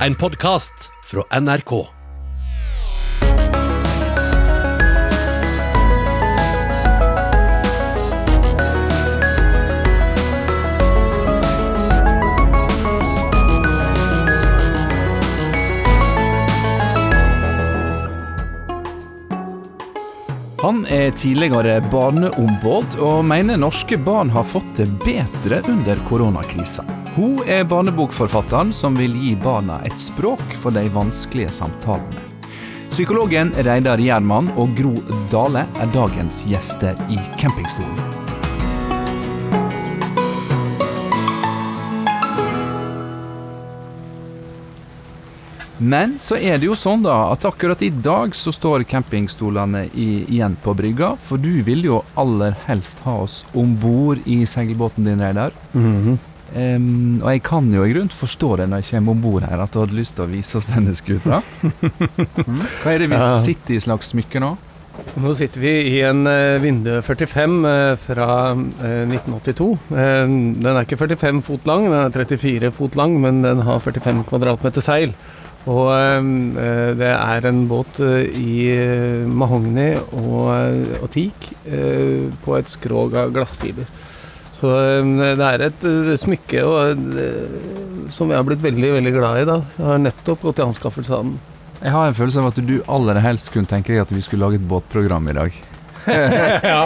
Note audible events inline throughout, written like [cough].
En podkast fra NRK. Han er tidligere barneombud, og mener norske barn har fått det bedre under koronakrisa. Hun er barnebokforfatteren som vil gi barna et språk for de vanskelige samtalene. Psykologen Reidar Gjerman og Gro Dale er dagens gjester i campingstolen. Men så er det jo sånn da at akkurat i dag så står campingstolene igjen på brygga. For du vil jo aller helst ha oss om bord i seilbåten din, Reidar. Em, og jeg kan jo i grunnen forstå det når jeg kommer om bord her, at du hadde lyst til å vise oss denne skuta. [laughs] Hva er det vi sitter i slags smykke nå? Nå sitter vi i en uh, Vinde 45 eh, fra eh, 1982. Eh, den er ikke 45 fot lang, den er 34 fot lang, men den har 45 kvadratmeter seil. Og eh, det er en båt eh, i eh, mahogni og, eh, og teak eh, på et skrog av glassfiber. Så eh, det er et eh, smykke og, eh, som jeg har blitt veldig veldig glad i. da. Jeg har nettopp gått i anskaffelse av den. Jeg har en følelse av at du aller helst kunne tenke deg at vi skulle lage et båtprogram i dag. [laughs] ja,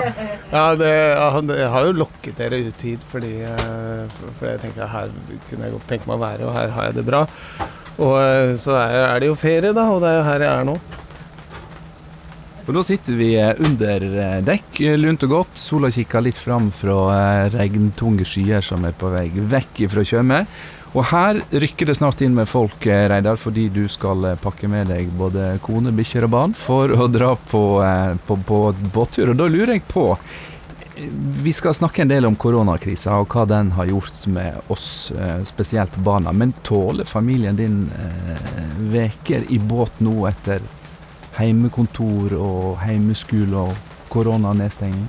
ja, det, jeg har jo lokket dere ut hit fordi, eh, for, for jeg tenker her kunne jeg godt tenke meg å være, og her har jeg det bra. Og så er det jo ferie, da, og det er jo her jeg er nå. For da sitter vi eh, under eh, dekk, eh, lunt og godt. Sola kikker litt fram fra regntunge skyer som er på vei vekk fra Tjøme. Og her rykker det snart inn med folk, Reidar, fordi du skal pakke med deg både kone, bikkjer og barn for å dra på, på, på båttur. Og da lurer jeg på Vi skal snakke en del om koronakrisa og hva den har gjort med oss, spesielt barna. Men tåler familien din veker i båt nå etter heimekontor og heimeskole og koronanedstenging?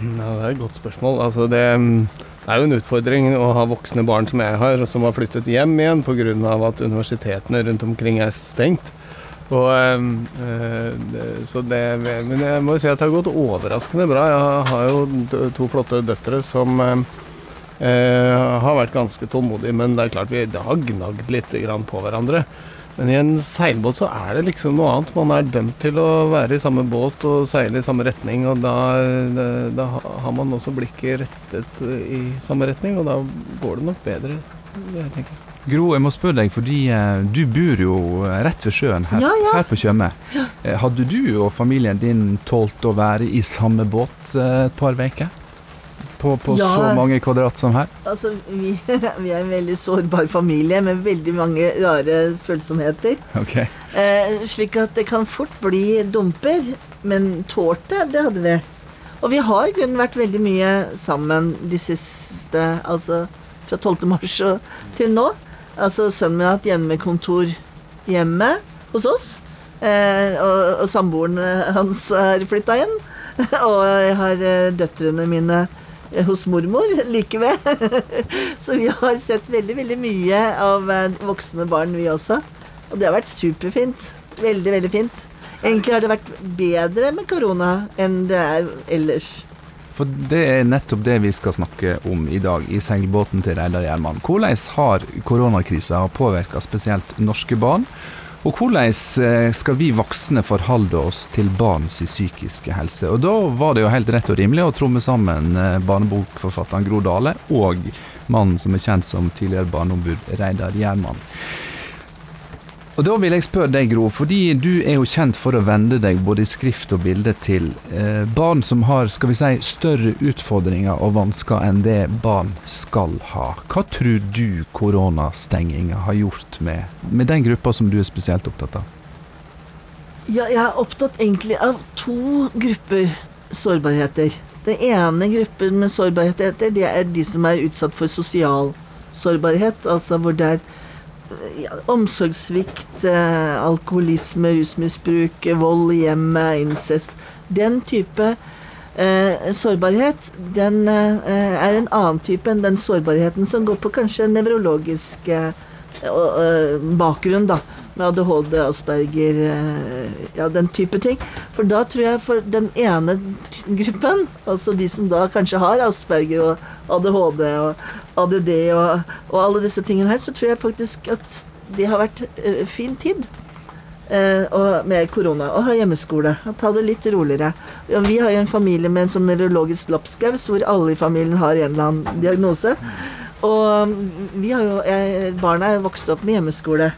Ja, det er et godt spørsmål. Altså, det, er jo en utfordring å ha voksne barn som jeg har, som har flyttet hjem igjen pga. at universitetene rundt omkring er stengt. Og, eh, det, men jeg må jo si at det har gått overraskende bra. Jeg har jo to flotte døtre som eh, har vært ganske tålmodige, men det er klart vi det har gnagd litt på hverandre. Men i en seilbåt så er det liksom noe annet. Man er dømt til å være i samme båt og seile i samme retning, og da, da, da har man også blikket rettet i samme retning, og da går det nok bedre, jeg tenker. Gro, jeg må spørre deg, fordi eh, du bor jo eh, rett ved sjøen her, Ja, ja. her på Tjøme. Eh, Hadde du og familien din tålt å være i samme båt et par uker? På, på Ja. så mange kvadrat som her? Altså, vi, [laughs] vi er en veldig sårbar familie med veldig mange rare følsomheter. Ok. Eh, slik at det kan fort bli dumper, men tårte, det hadde vi. Og vi har i grunnen vært veldig mye sammen de siste Altså fra 12. mars til nå. Altså sønnen min har hatt hjemmekontor hjemme hos oss. Eh, og, og samboeren hans har flytta inn. [laughs] og jeg har eh, døtrene mine hos mormor like ved. [laughs] Så vi har sett veldig, veldig mye av eh, voksne barn, vi også. Og det har vært superfint. Veldig, veldig fint. Egentlig har det vært bedre med korona enn det er ellers. For det er nettopp det vi skal snakke om i dag i seilbåten til Reidar Gjerman. Hvordan har koronakrisa påvirka spesielt norske barn? Og hvordan eh, skal vi voksne forholde oss til barns psykiske helse? Og da var det jo helt rett og rimelig å tromme sammen eh, barnebokforfatteren Gro Dale og mannen som er kjent som tidligere barneombud Reidar Gjerman. Og da vil jeg spørre deg, Gro, fordi du er jo kjent for å vende deg både i skrift og bilde til eh, barn som har skal vi si, større utfordringer og vansker enn det barn skal ha. Hva tror du koronastenginga har gjort med, med den gruppa som du er spesielt opptatt av? Ja, jeg er opptatt egentlig av to grupper sårbarheter. Den ene gruppen med sårbarheter, det er de som er utsatt for sosial sårbarhet. Altså hvor det er omsorgssvikt, eh, alkoholisme, rusmisbruk, vold i hjemmet, incest. Den type eh, sårbarhet, den eh, er en annen type enn den sårbarheten som går på kanskje nevrologiske og, øh, bakgrunn, da. Med ADHD, Asperger, øh, ja, den type ting. For da tror jeg for den ene gruppen, altså de som da kanskje har Asperger og ADHD og ADD og, og alle disse tingene her, så tror jeg faktisk at det har vært øh, fin tid. Eh, og med korona, og ha hjemmeskole. Og ta det litt roligere. Ja, vi har jo en familie med en sånn nevrologisk lapskaus, hvor alle i familien har en eller annen diagnose. Og vi har jo, jeg, barna er vokst opp med hjemmeskole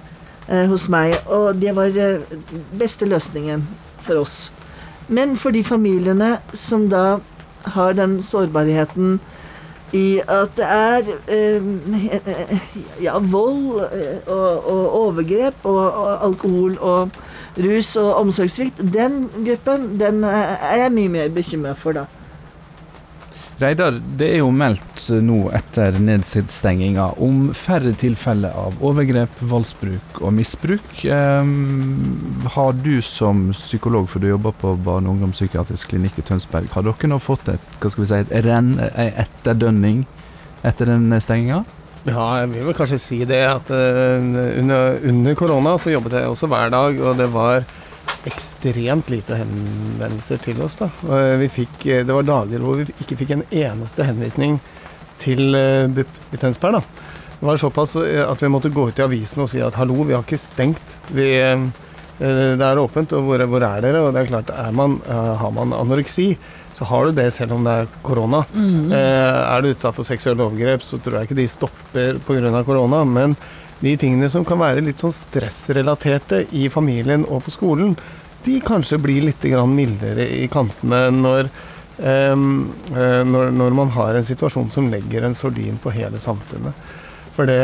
eh, hos meg, og det var eh, beste løsningen for oss. Men for de familiene som da har den sårbarheten i at det er eh, ja, vold eh, og, og overgrep og, og alkohol og rus og omsorgssvikt, den gruppen den eh, er jeg mye mer bekymra for, da. Reidar, det er jo meldt nå etter nedstenginga om færre tilfeller av overgrep, voldsbruk og misbruk. Um, har du som psykolog, for du jobber på barne- og ungdomspsykiatrisk klinikk i Tønsberg, har dere nå fått et, hva skal vi si, et renn, ei etterdønning etter den stenginga? Ja, jeg vil vel kanskje si det at uh, under, under korona så jobbet jeg også hver dag, og det var ekstremt lite henvendelser til oss. da. Eh, vi fikk, eh, det var dager hvor vi ikke fikk en eneste henvisning til eh, BUP i Tønsberg. da. Det var såpass at vi måtte gå ut i avisen og si at hallo, vi har ikke stengt. Vi, det er åpent, og hvor, hvor er dere? Og det er klart, er man, har man anoreksi, så har du det selv om det er korona. Mm. er du utsatt for seksuelle overgrep, så tror jeg ikke de stopper pga. korona. Men de tingene som kan være litt sånn stressrelaterte i familien og på skolen, de kanskje blir litt mildere i kantene når, um, når, når man har en situasjon som legger en sordin på hele samfunnet. For det,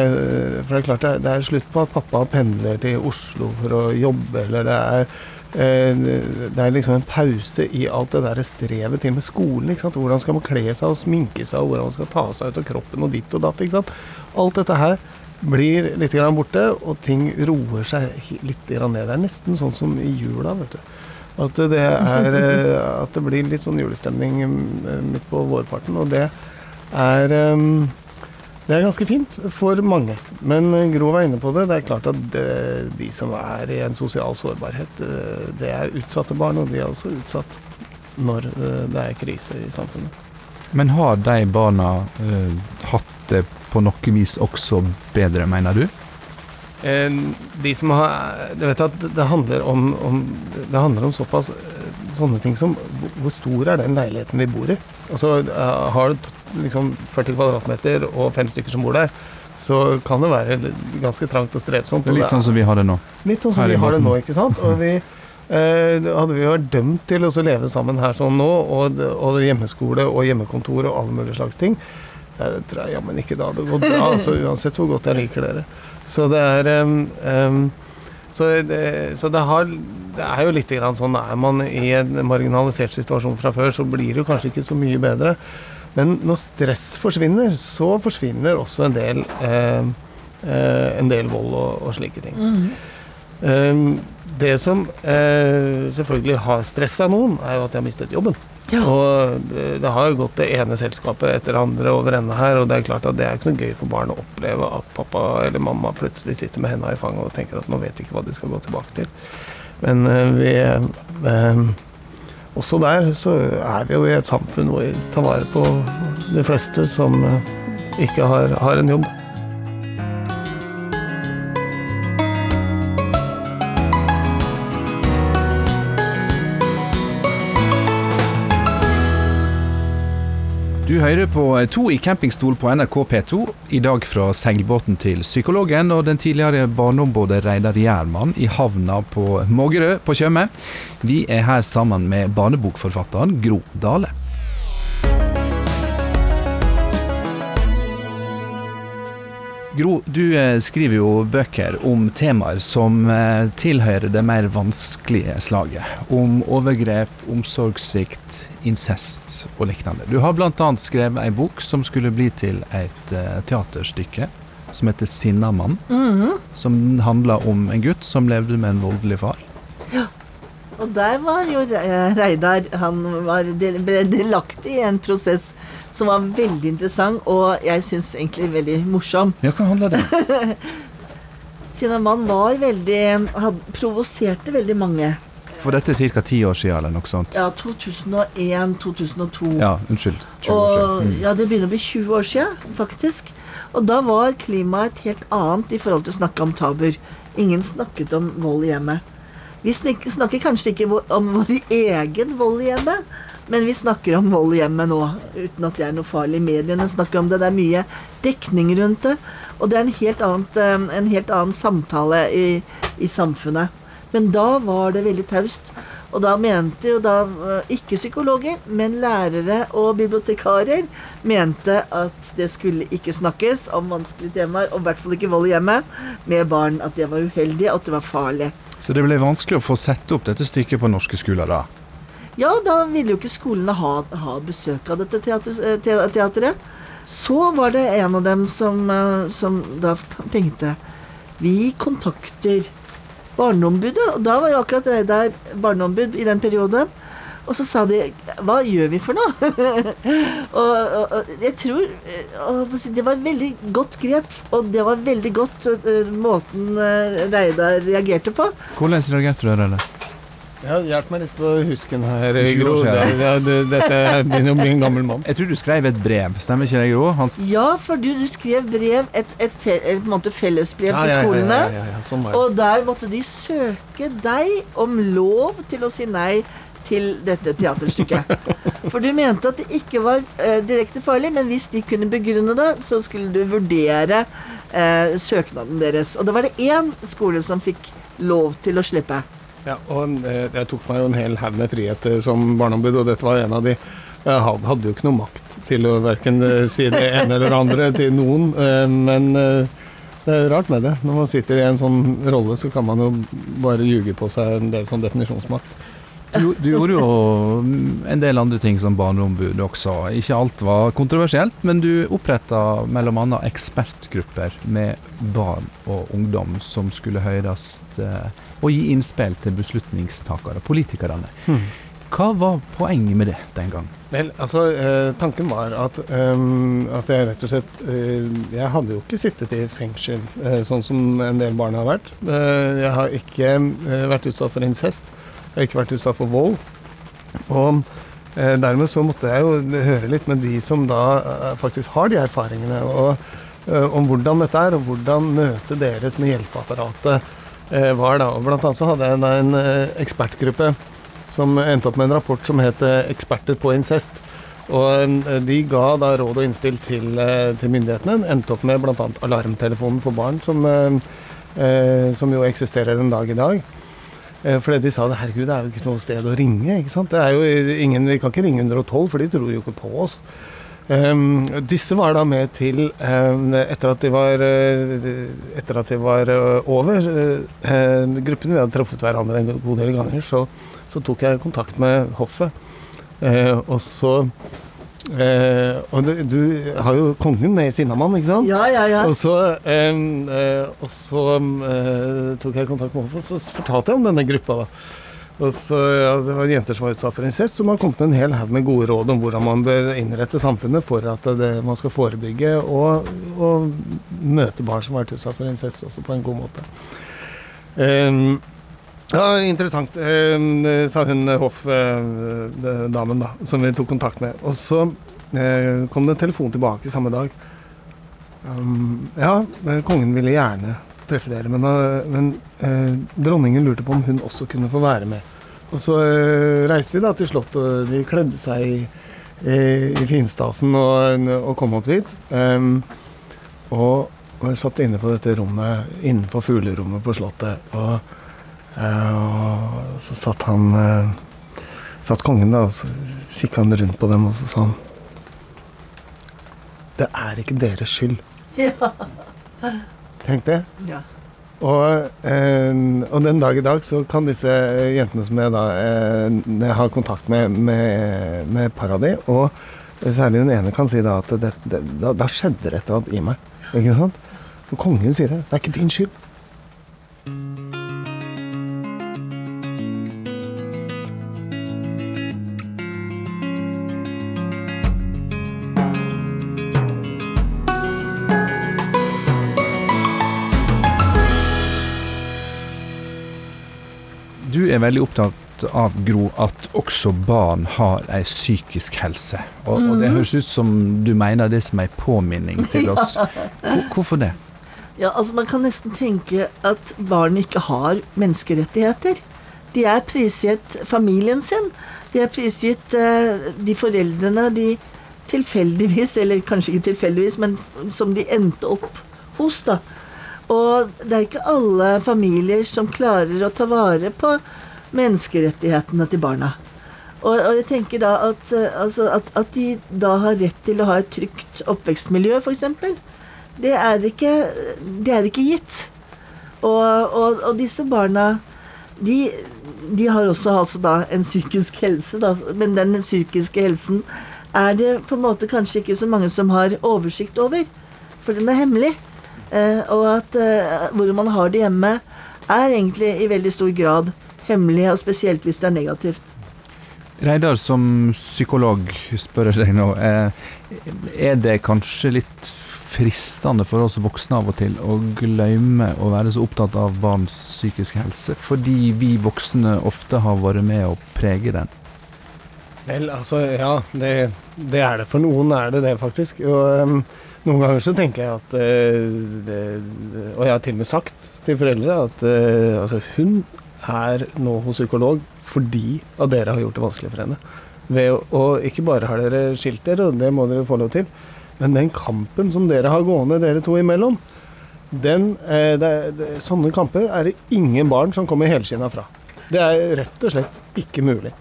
for det er klart det det er slutt på at pappa pendler til Oslo for å jobbe, eller det er eh, det er liksom en pause i alt det der strevet til med skolen. Hvordan skal man kle seg og sminke seg, og hvordan man skal ta seg ut av kroppen og ditt og datt. Alt dette her blir litt grann borte, og ting roer seg litt ned. Det er nesten sånn som i jula, vet du. At det, er, eh, at det blir litt sånn julestemning eh, midt på vårparten, og det er eh, det er ganske fint for mange. Men Gro var inne på det. Det er klart at det, de som er i en sosial sårbarhet, eh, det er utsatte barn, og de er også utsatt når det er krise i samfunnet. Men har de barna uh, hatt det på noe vis også bedre, mener du? Eh, De som har Du vet at det handler om, om, det handler om såpass eh, sånne ting som hvor- stor er den leiligheten vi bor i? Altså eh, Har du liksom 40 kvadratmeter og fem stykker som bor der, så kan det være ganske trangt og strevsomt. Det er litt sånn som vi har det nå. Litt sånn som vi har det nå, ikke sant? Og vi, eh, hadde vi vært dømt til å leve sammen her sånn nå, og, og hjemmeskole og hjemmekontor og alle mulige slags ting, det tror jeg jammen ikke det hadde gått bra, altså, uansett hvor godt jeg liker dere. Så det er um, um, så, det, så det, har, det er jo litt grann sånn Er man i en marginalisert situasjon fra før, så blir det jo kanskje ikke så mye bedre. Men når stress forsvinner, så forsvinner også en del, eh, eh, en del vold og, og slike ting. Um, det som eh, selvfølgelig har stressa noen, er jo at de har mistet jobben. Ja. Og det, det har jo gått det ene selskapet etter det andre over ende her, og det er klart at det er ikke noe gøy for barn å oppleve at pappa eller mamma plutselig sitter med henda i fanget og tenker at nå vet ikke hva de skal gå tilbake til. Men eh, vi eh, Også der så er vi jo i et samfunn hvor vi tar vare på de fleste som eh, ikke har, har en jobb. Hører på To i campingstol på NRK P2, i dag fra seilbåten til psykologen og den tidligere barneombudet Reidar Gjermann i havna på Mågerø på Tjøme. Vi er her sammen med barnebokforfatteren Gro Dale. Gro, du eh, skriver jo bøker om temaer som eh, tilhører det mer vanskelige slaget. Om overgrep, omsorgssvikt, incest og lignende. Du har bl.a. skrevet ei bok som skulle bli til et eh, teaterstykke som heter 'Sinnamann'. Som handla om en gutt som levde med en voldelig far. Og der var jo Reidar Han var ble delaktig i en prosess som var veldig interessant, og jeg syns egentlig veldig morsom. Ja, hva handla det om? [laughs] Kristina Mann var veldig Provoserte veldig mange. For dette er ca. ti år siden, eller noe sånt. Ja, 2001-2002. Ja, unnskyld. 20 år siden. Mm. ja, det begynner å bli 20 år siden, faktisk. Og da var klimaet et helt annet i forhold til å snakke om tabuer. Ingen snakket om vold i hjemmet. Vi snakker kanskje ikke om vår egen vold i hjemmet, men vi snakker om vold i hjemmet nå, uten at det er noe farlig. Mediene snakker om det, det er mye dekning rundt det. Og det er en helt, annet, eh, en helt annen samtale i, i samfunnet. Men da var det veldig taust. Og da mente jo da eh, ikke psykologer, men lærere og bibliotekarer mente at det skulle ikke snakkes om vanskelige temaer, og i hvert fall ikke vold i hjemmet, med barn. At det var uheldig, og at det var farlig. Så det ble vanskelig å få sette opp dette stykket på norske skoler da? Ja, da ville jo ikke skolene ha, ha besøk av dette teater, eh, te- teateret. Så var det en av dem som, eh, som da tenkte Vi kontakter Barneombudet. Og da var jo akkurat Reidar barneombud i den perioden. Og så sa de Hva gjør vi for noe? [laughs] og, og, og jeg tror eh, og Det var et veldig godt grep, og det var veldig godt uh, måten uh, Reidar reagerte på. Hvordan reagerte du, Relle? Ja, Hjelp meg litt på husken her, 20 Gro. Dette begynner å bli en gammel mann. Jeg tror du skrev et brev, stemmer ikke det, Gro? Hans... Ja, for du, du skrev brev, et, et, fe, et, fellesbrev til Ja, ja, ja, skolene. Ja, ja, ja, sånn. Og der måtte de søke deg om lov til å si nei til dette teaterstykket. [laughs] For du mente at det ikke var eh, direkte farlig, men hvis de kunne begrunne det, så skulle du vurdere eh, søknaden deres. Og da var det én skole som fikk lov til å slippe. Ja, og eh, jeg tok meg jo en hel haug med friheter som barneombud, og dette var en av de. Jeg hadde jo ikke noe makt til å verken eh, si det ene eller andre til noen, eh, men det er rart med det. Når man sitter i en sånn rolle, så kan man jo bare ljuge på seg en del sånn definisjonsmakt. Du, du gjorde jo en del andre ting som barneombud også. Ikke alt var kontroversielt, men du oppretta bl.a. ekspertgrupper med barn og ungdom som skulle høres eh, og gi innspill til beslutningstakere, politikerne. Hva var poenget med det den gang? Vel, altså, eh, tanken var at, ehm, at jeg rett og slett eh, Jeg hadde jo ikke sittet i fengsel, eh, sånn som en del barn har vært. Eh, jeg har ikke eh, vært utsatt for incest. Jeg har ikke vært utsatt for vold. Og eh, dermed så måtte jeg jo høre litt med de som da eh, faktisk har de erfaringene, og, eh, om hvordan dette er, og hvordan møtet deres med hjelpeapparatet eh, var da. Og blant annet så hadde jeg da en eh, ekspertgruppe som endte opp med en rapport som het 'Eksperter på incest'. Og de ga da råd og innspill til, til myndighetene. Endte opp med bl.a. alarmtelefonen for barn, som, som jo eksisterer en dag i dag. Eh, Fordi de sa herregud, det er jo ikke noe sted å ringe. ikke sant? Det er jo ingen, Vi kan ikke ringe 112, for de tror jo ikke på oss. Um, disse var da med til, um, etter at de var, uh, etter at de var over uh, Gruppen vi hadde truffet hverandre en god del ganger, så, så tok jeg kontakt med hoffet. Uh, og så uh, Og du, du har jo kongen med i Sinnamann, ikke sant? Ja, ja, ja. Og så, eh, og så eh, tok jeg kontakt med Hoff, og så fortalte jeg om denne gruppa. da. Og så, ja, Det var jenter som var utsatt for incest, som man kom med en hel haug med gode råd om hvordan man bør innrette samfunnet for at det, man skal forebygge og, og møte barn som har vært utsatt for incest også på en god måte. Em, ja, interessant, em, sa hun hoffdamen da, som vi tok kontakt med. Og så eh, kom det en telefon tilbake samme dag. Um, ja, eh, kongen ville gjerne treffe dere, men, eh, men eh, dronningen lurte på om hun også kunne få være med. Og så eh, reiste vi da til slottet, og de kledde seg i, i, i finstasen og, og kom opp dit. Um, og, og satt inne på dette rommet, innenfor fuglerommet på slottet, og, eh, og så satt han eh, Satt kongen da, og så kikka han rundt på dem, og så sa han Det er ikke deres skyld. [laughs] Ja. Tenk det. ja. Og, eh, og den dag i dag så kan disse jentene som jeg da eh, har kontakt med, med, med para di, og særlig den ene kan si da at det, det, da, da skjedde det et eller annet i meg. Ikke sant? Og kongen sier det. Det er ikke din skyld. Er veldig opptatt av, Gro, at også barn har ei psykisk helse. Og, og det høres ut som du mener det som ei påminning til [laughs] oss. Hvor- Hvorfor det? Ja, altså Man kan nesten tenke at barn ikke har menneskerettigheter. De er prisgitt familien sin. De er prisgitt eh, de foreldrene de tilfeldigvis, eller kanskje ikke tilfeldigvis, men som de endte opp hos. da. Og det er ikke alle familier som klarer å ta vare på menneskerettighetene til barna. Og, og jeg tenker da at, eh, altså at, at de da har rett til å ha et trygt oppvekstmiljø, f.eks. Det det er ikke gitt. Og, og, og disse barna de, de har også altså da en psykisk helse, da, men den psykiske helsen er det på en måte kanskje ikke så mange som har oversikt over, for den er hemmelig. Eh, og at eh, hvor man har det hjemme, er egentlig i veldig stor grad hemmelig, og spesielt hvis det er negativt. Reidar, som psykolog spør jeg deg nå. Eh, er det kanskje litt fristende for oss voksne av og til å glemme å være så opptatt av barns psykiske helse, fordi vi voksne ofte har vært med å prege den? Vel, altså, ja, det, det er det. For noen er det det, faktisk. Og um, noen ganger så tenker jeg at uh, det, det, Og jeg har til og med sagt til foreldre at uh, altså, hun er nå hos psykolog fordi at dere har gjort det vanskelig for henne. Å, og ikke bare har dere skilt dere, og det må dere få lov til, men den kampen som dere har gående, dere to imellom, den, eh, det, det, sånne kamper er det ingen barn som kommer helskinna fra. Det er rett og slett ikke mulig.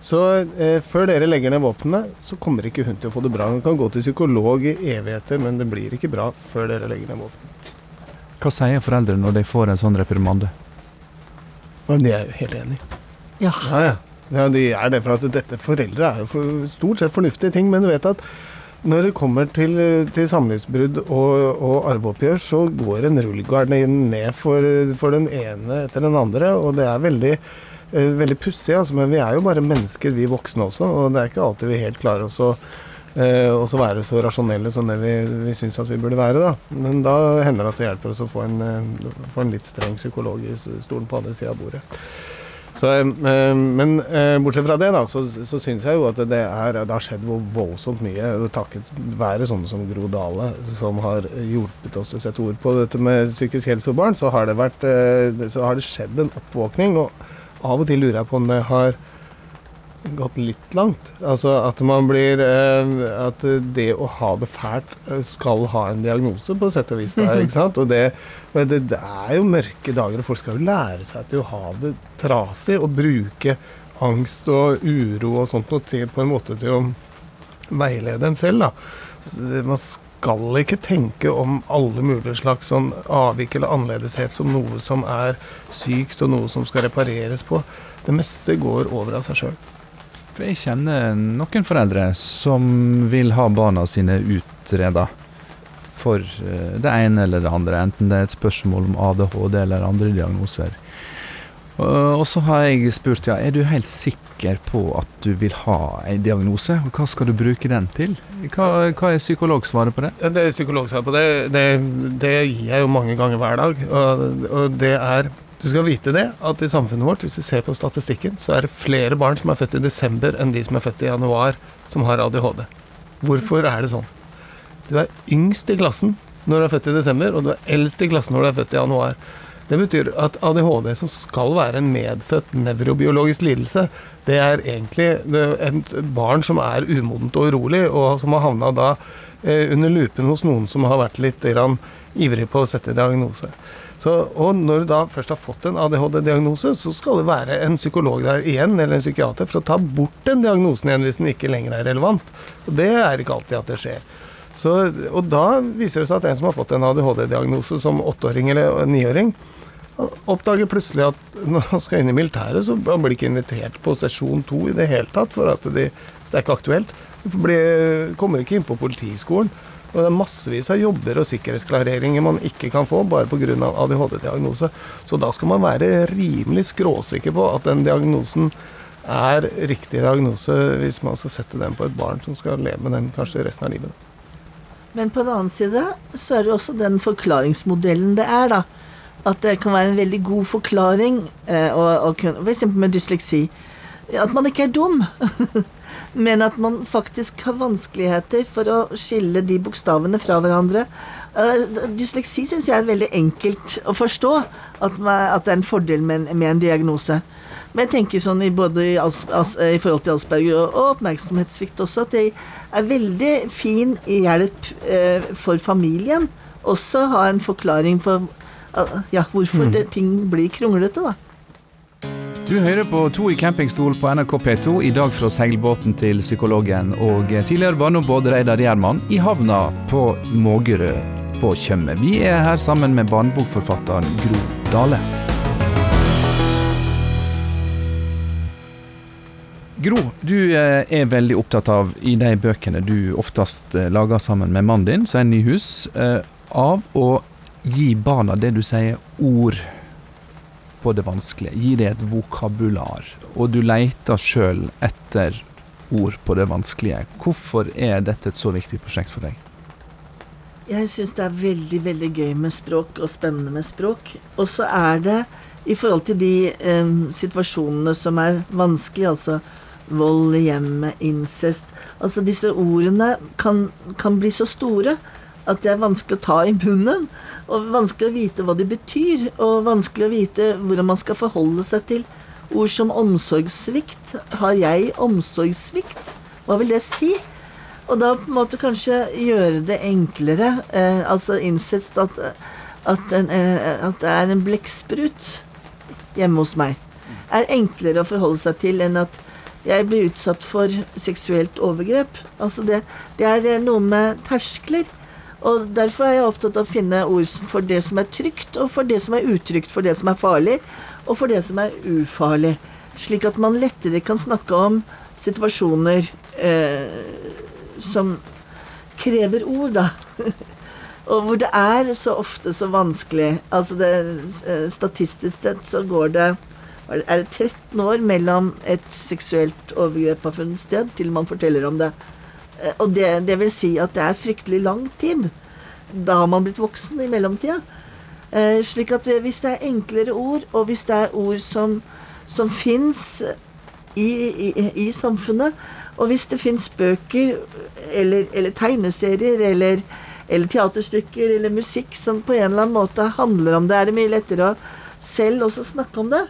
Så eh, før dere legger ned våpnene, så kommer ikke hun til å få det bra. Hun kan gå til psykolog i evigheter, men det blir ikke bra før dere legger ned våpnene. Hva sier foreldre når de får en sånn reprimande? Og de er jo helt enig. Ja. Ja, ja. ja de er det, for at dette foreldre er jo for, stort sett fornuftige ting, men du vet at når det kommer til, til samlivsbrudd og, og arveoppgjør, så går en rullegardin ned for, for den ene etter den andre, og det er veldig eh, veldig pussig, altså, men vi er jo bare mennesker, vi voksne også. Og det er ikke alltid vi helt klarer oss å eh, også være så rasjonelle som det vi, vi syns at vi burde være. Da. Men da hender det at det hjelper oss å få en, eh, få en litt streng psykolog i stolen på andre sida av bordet. Så, eh, men eh, bortsett fra det, da, så, så syns jeg jo at det, er, det har skjedd voldsomt mye. Takket være sånne som Gro Dale, som har hjulpet oss å sette ord på dette med psykisk helse for barn, så har det, vært, eh, så har det skjedd en oppvåkning. Og av og til lurer jeg på om det har gått litt langt. Altså at man blir eh, At det å ha det fælt eh, skal ha en diagnose, på sett og vis. Der, ikke sant? Og det, det, det er jo mørke dager, og folk skal jo lære seg til å ha det trasig og bruke angst og uro og sånt noe til, på en måte til å veilede en selv. Da. Man skal ikke tenke om alle mulige slags sånn avvik eller annerledeshet som noe som er sykt, og noe som skal repareres på. Det meste går over av seg sjøl. For jeg kjenner noen foreldre som vil ha barna sine utreda for eh, det ene eller det andre, enten det er et spørsmål om ADHD eller andre diagnoser. Og så har jeg spurt ja, er du helt sikker på at du vil ha en diagnose, og hva skal du bruke den til? Hva, hva er psykologsvaret på det? Det psykologsvaret på det, det, det gir jeg jo mange ganger hver dag. Og, og det er Du skal vite det, at i samfunnet vårt, hvis du ser på statistikken, så er det flere barn som er født i desember enn de som er født i januar, som har ADHD. Hvorfor er det sånn? Du er yngst i klassen når du er født i desember, og du er eldst i klassen når du er født i januar. Det betyr at ADHD, som skal være en medfødt nevrobiologisk lidelse, det er egentlig et barn som er umodent og urolig, og som har havna da under lupen hos noen som har vært litt ivrig på å sette diagnose. Så, og når du da først har fått en ADHD-diagnose, så skal det være en psykolog der igjen, eller en psykiater, for å ta bort den diagnosen igjen hvis den ikke lenger er relevant. Og det er ikke alltid at det skjer. Så, og da viser det seg at en som har fått en ADHD-diagnose som åtteåring eller niåring, oppdager plutselig at når han skal inn i militæret, så blir han ikke invitert på sesjon to i det hele tatt, for at de, det er ikke aktuelt. Du kommer ikke inn på politiskolen. Og det er massevis av jobber og sikkerhetsklareringer man ikke kan få bare pga. ADHD-diagnose. Så da skal man være rimelig skråsikker på at den diagnosen er riktig diagnose hvis man skal sette den på et barn som skal leve med den kanskje resten av livet. Men på den annen side så er det også den forklaringsmodellen det er, da. At det kan være en veldig god forklaring, eh, å- å for eksempel med dysleksi. At man ikke er dum, [laughs] men at man faktisk har vanskeligheter for å skille de bokstavene fra hverandre. Eh, Dysleksi syns jeg er veldig enkelt å forstå, at, det er en fordel med en, med en diagnose. Men jeg tenker sånn i både i, Als, i forhold til Asperger og, og oppmerksomhetssvikt også, at det er veldig fin hjelp eh, for familien. Også ha en forklaring for eh, ja, hvorfor det, ting blir kronglete, da. Du hører på To i campingstol på NRK P2, i dag fra seilbåten til psykologen og tidligere barneombud Reidar Gjerman i havna på Mågerø på Tjøme. Vi er her sammen med barnebokforfatteren Gro Dale. Gro, du eh, er veldig opptatt av, i de bøkene du oftest eh, lager sammen med mannen din, som er Nyhus, eh, av å gi barna det du sier ord på det vanskelige. Gi det et vokabular. Og du leter sjøl etter ord på det vanskelige. Hvorfor er dette et så viktig prosjekt for deg? Jeg syns det er veldig veldig gøy med språk, og spennende med språk. Og så er det i forhold til de eh, situasjonene som er vanskelige, altså vold i hjemmet, incest Altså disse ordene kan, kan bli så store at det er vanskelig å ta i munnen. Og vanskelig å vite hva de betyr, og vanskelig å vite hvordan man skal forholde seg til ord som omsorgssvikt. Har jeg omsorgssvikt? Hva vil det si? Og da på en måte kanskje gjøre det enklere, eh, altså incest, at, at, en, eh, at det er en blekksprut hjemme hos meg, er enklere å forholde seg til enn at jeg blir utsatt for seksuelt overgrep. Altså det, det er eh, noe med terskler. Og derfor er jeg opptatt av å finne ord for det som er trygt, og for det som er utrygt, for det som er farlig, og for det som er ufarlig. Slik at man lettere kan snakke om situasjoner eh, som krever ord, da. [laughs] og hvor det er så ofte så vanskelig. Altså det, eh, statistisk sett så går det er det 13 år mellom et seksuelt overgrep har funnet sted, til man forteller om det. Eh, Og det, det vil si at det er fryktelig lang tid. Da har man blitt voksen i mellomtida. Eh, slik at hvis det er enklere ord, og hvis det er ord som, som fins i, i, i samfunnet, og hvis det fins bøker eller, eller tegneserier eller, eller teaterstykker eller musikk som på en eller annen måte handler om det, er det mye lettere å selv også snakke om det.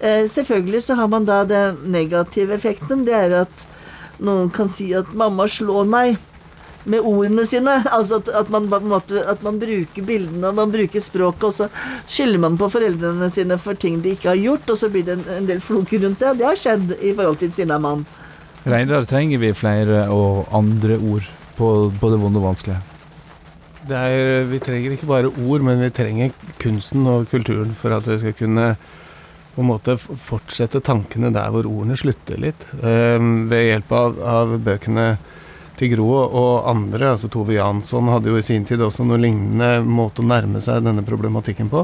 Eh, selvfølgelig så har man da den negative effekten. Det er at noen kan si at 'mamma slår meg' med ordene sine. Altså at, at, man, måte, at man bruker bildene man bruker språket, og så skylder man på foreldrene sine for ting de ikke har gjort, og så blir det en, en del floker rundt det. Det har skjedd i forhold til sinna mann. Reidar, trenger vi flere og andre ord på både vonde og vanskelige? Det er, vi trenger ikke bare ord, men vi trenger kunsten og kulturen for at vi skal kunne på en måte fortsette tankene der hvor ordene slutter litt. Eh, ved hjelp av, av bøkene til Gro og andre, altså Tove Jansson hadde jo i sin tid også noe lignende måte å nærme seg denne problematikken på.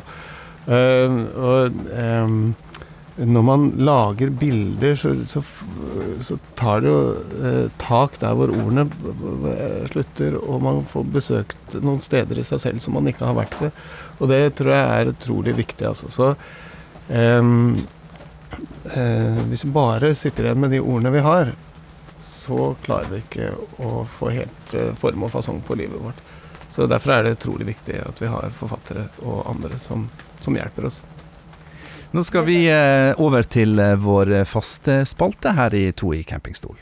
Eh, og eh, når man lager bilder, så, så, så tar det jo eh, tak der hvor ordene b- slutter, og man får besøkt noen steder i seg selv som man ikke har vært før. Og det tror jeg er utrolig viktig. Altså. Så eh, hvis vi bare sitter igjen med de ordene vi har, så klarer vi ikke å få helt eh, form og fasong på livet vårt. Så Derfor er det utrolig viktig at vi har forfattere og andre som, som hjelper oss. Nå skal vi eh, over til vår faste spalte her i To i campingstol.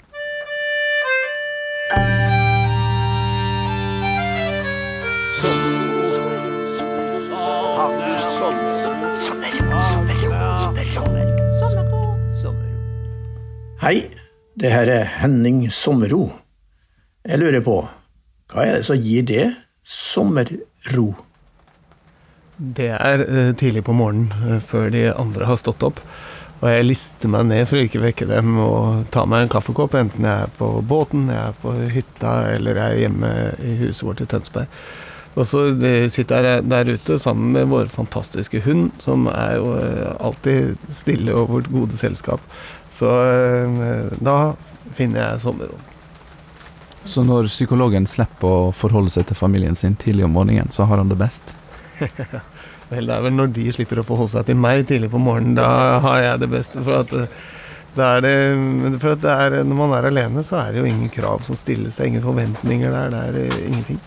Hei, det her er Henning Sommerro. Jeg lurer på, hva er det som gir det sommerro? Det er eh, tidlig på morgenen, eh, før de andre har stått opp. Og jeg lister meg ned for å ikke vekke dem og ta meg en kaffekopp, enten jeg er på båten, jeg er på hytta eller jeg er hjemme i huset vårt i Tønsberg. Og så eh, sitter jeg der ute sammen med vår fantastiske hund, som er jo alltid stille og vårt gode selskap. Så eh, da finner jeg sommerrom. Så når psykologen slipper å forholde seg til familien sin tidlig om morgenen, så har han det best? [laughs] Vel, det er vel når de slipper å forholde seg til meg tidlig på morgenen, da har jeg det beste. For at, eh, det er det, for at det er, når man er alene, så er det jo ingen krav som stilles. Det er ingen forventninger der. Det er eh, ingenting.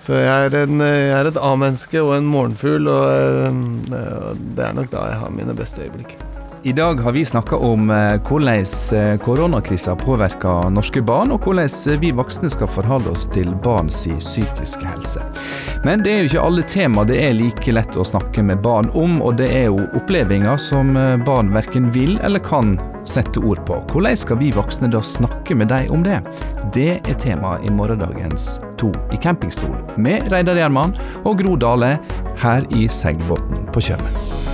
Så jeg er, en, jeg er et A-menneske og en morgenfugl, og det er nok da jeg har mine beste øyeblikk. I dag har vi snakka om eh, hvordan eh, koronakrisa påvirker norske barn, og hvordan eh, vi voksne skal forholde oss til barns psykiske helse. Men det er jo ikke alle tema det er like lett å snakke med barn om, og det er jo opplevelser som barn verken vil eller kan sette ord på. Hvordan skal vi voksne da snakke med dem om det? Det er tema i morgendagens To i campingstol, med Reidar Gjerman og Gro Dale her i seilbåten på Tjøme.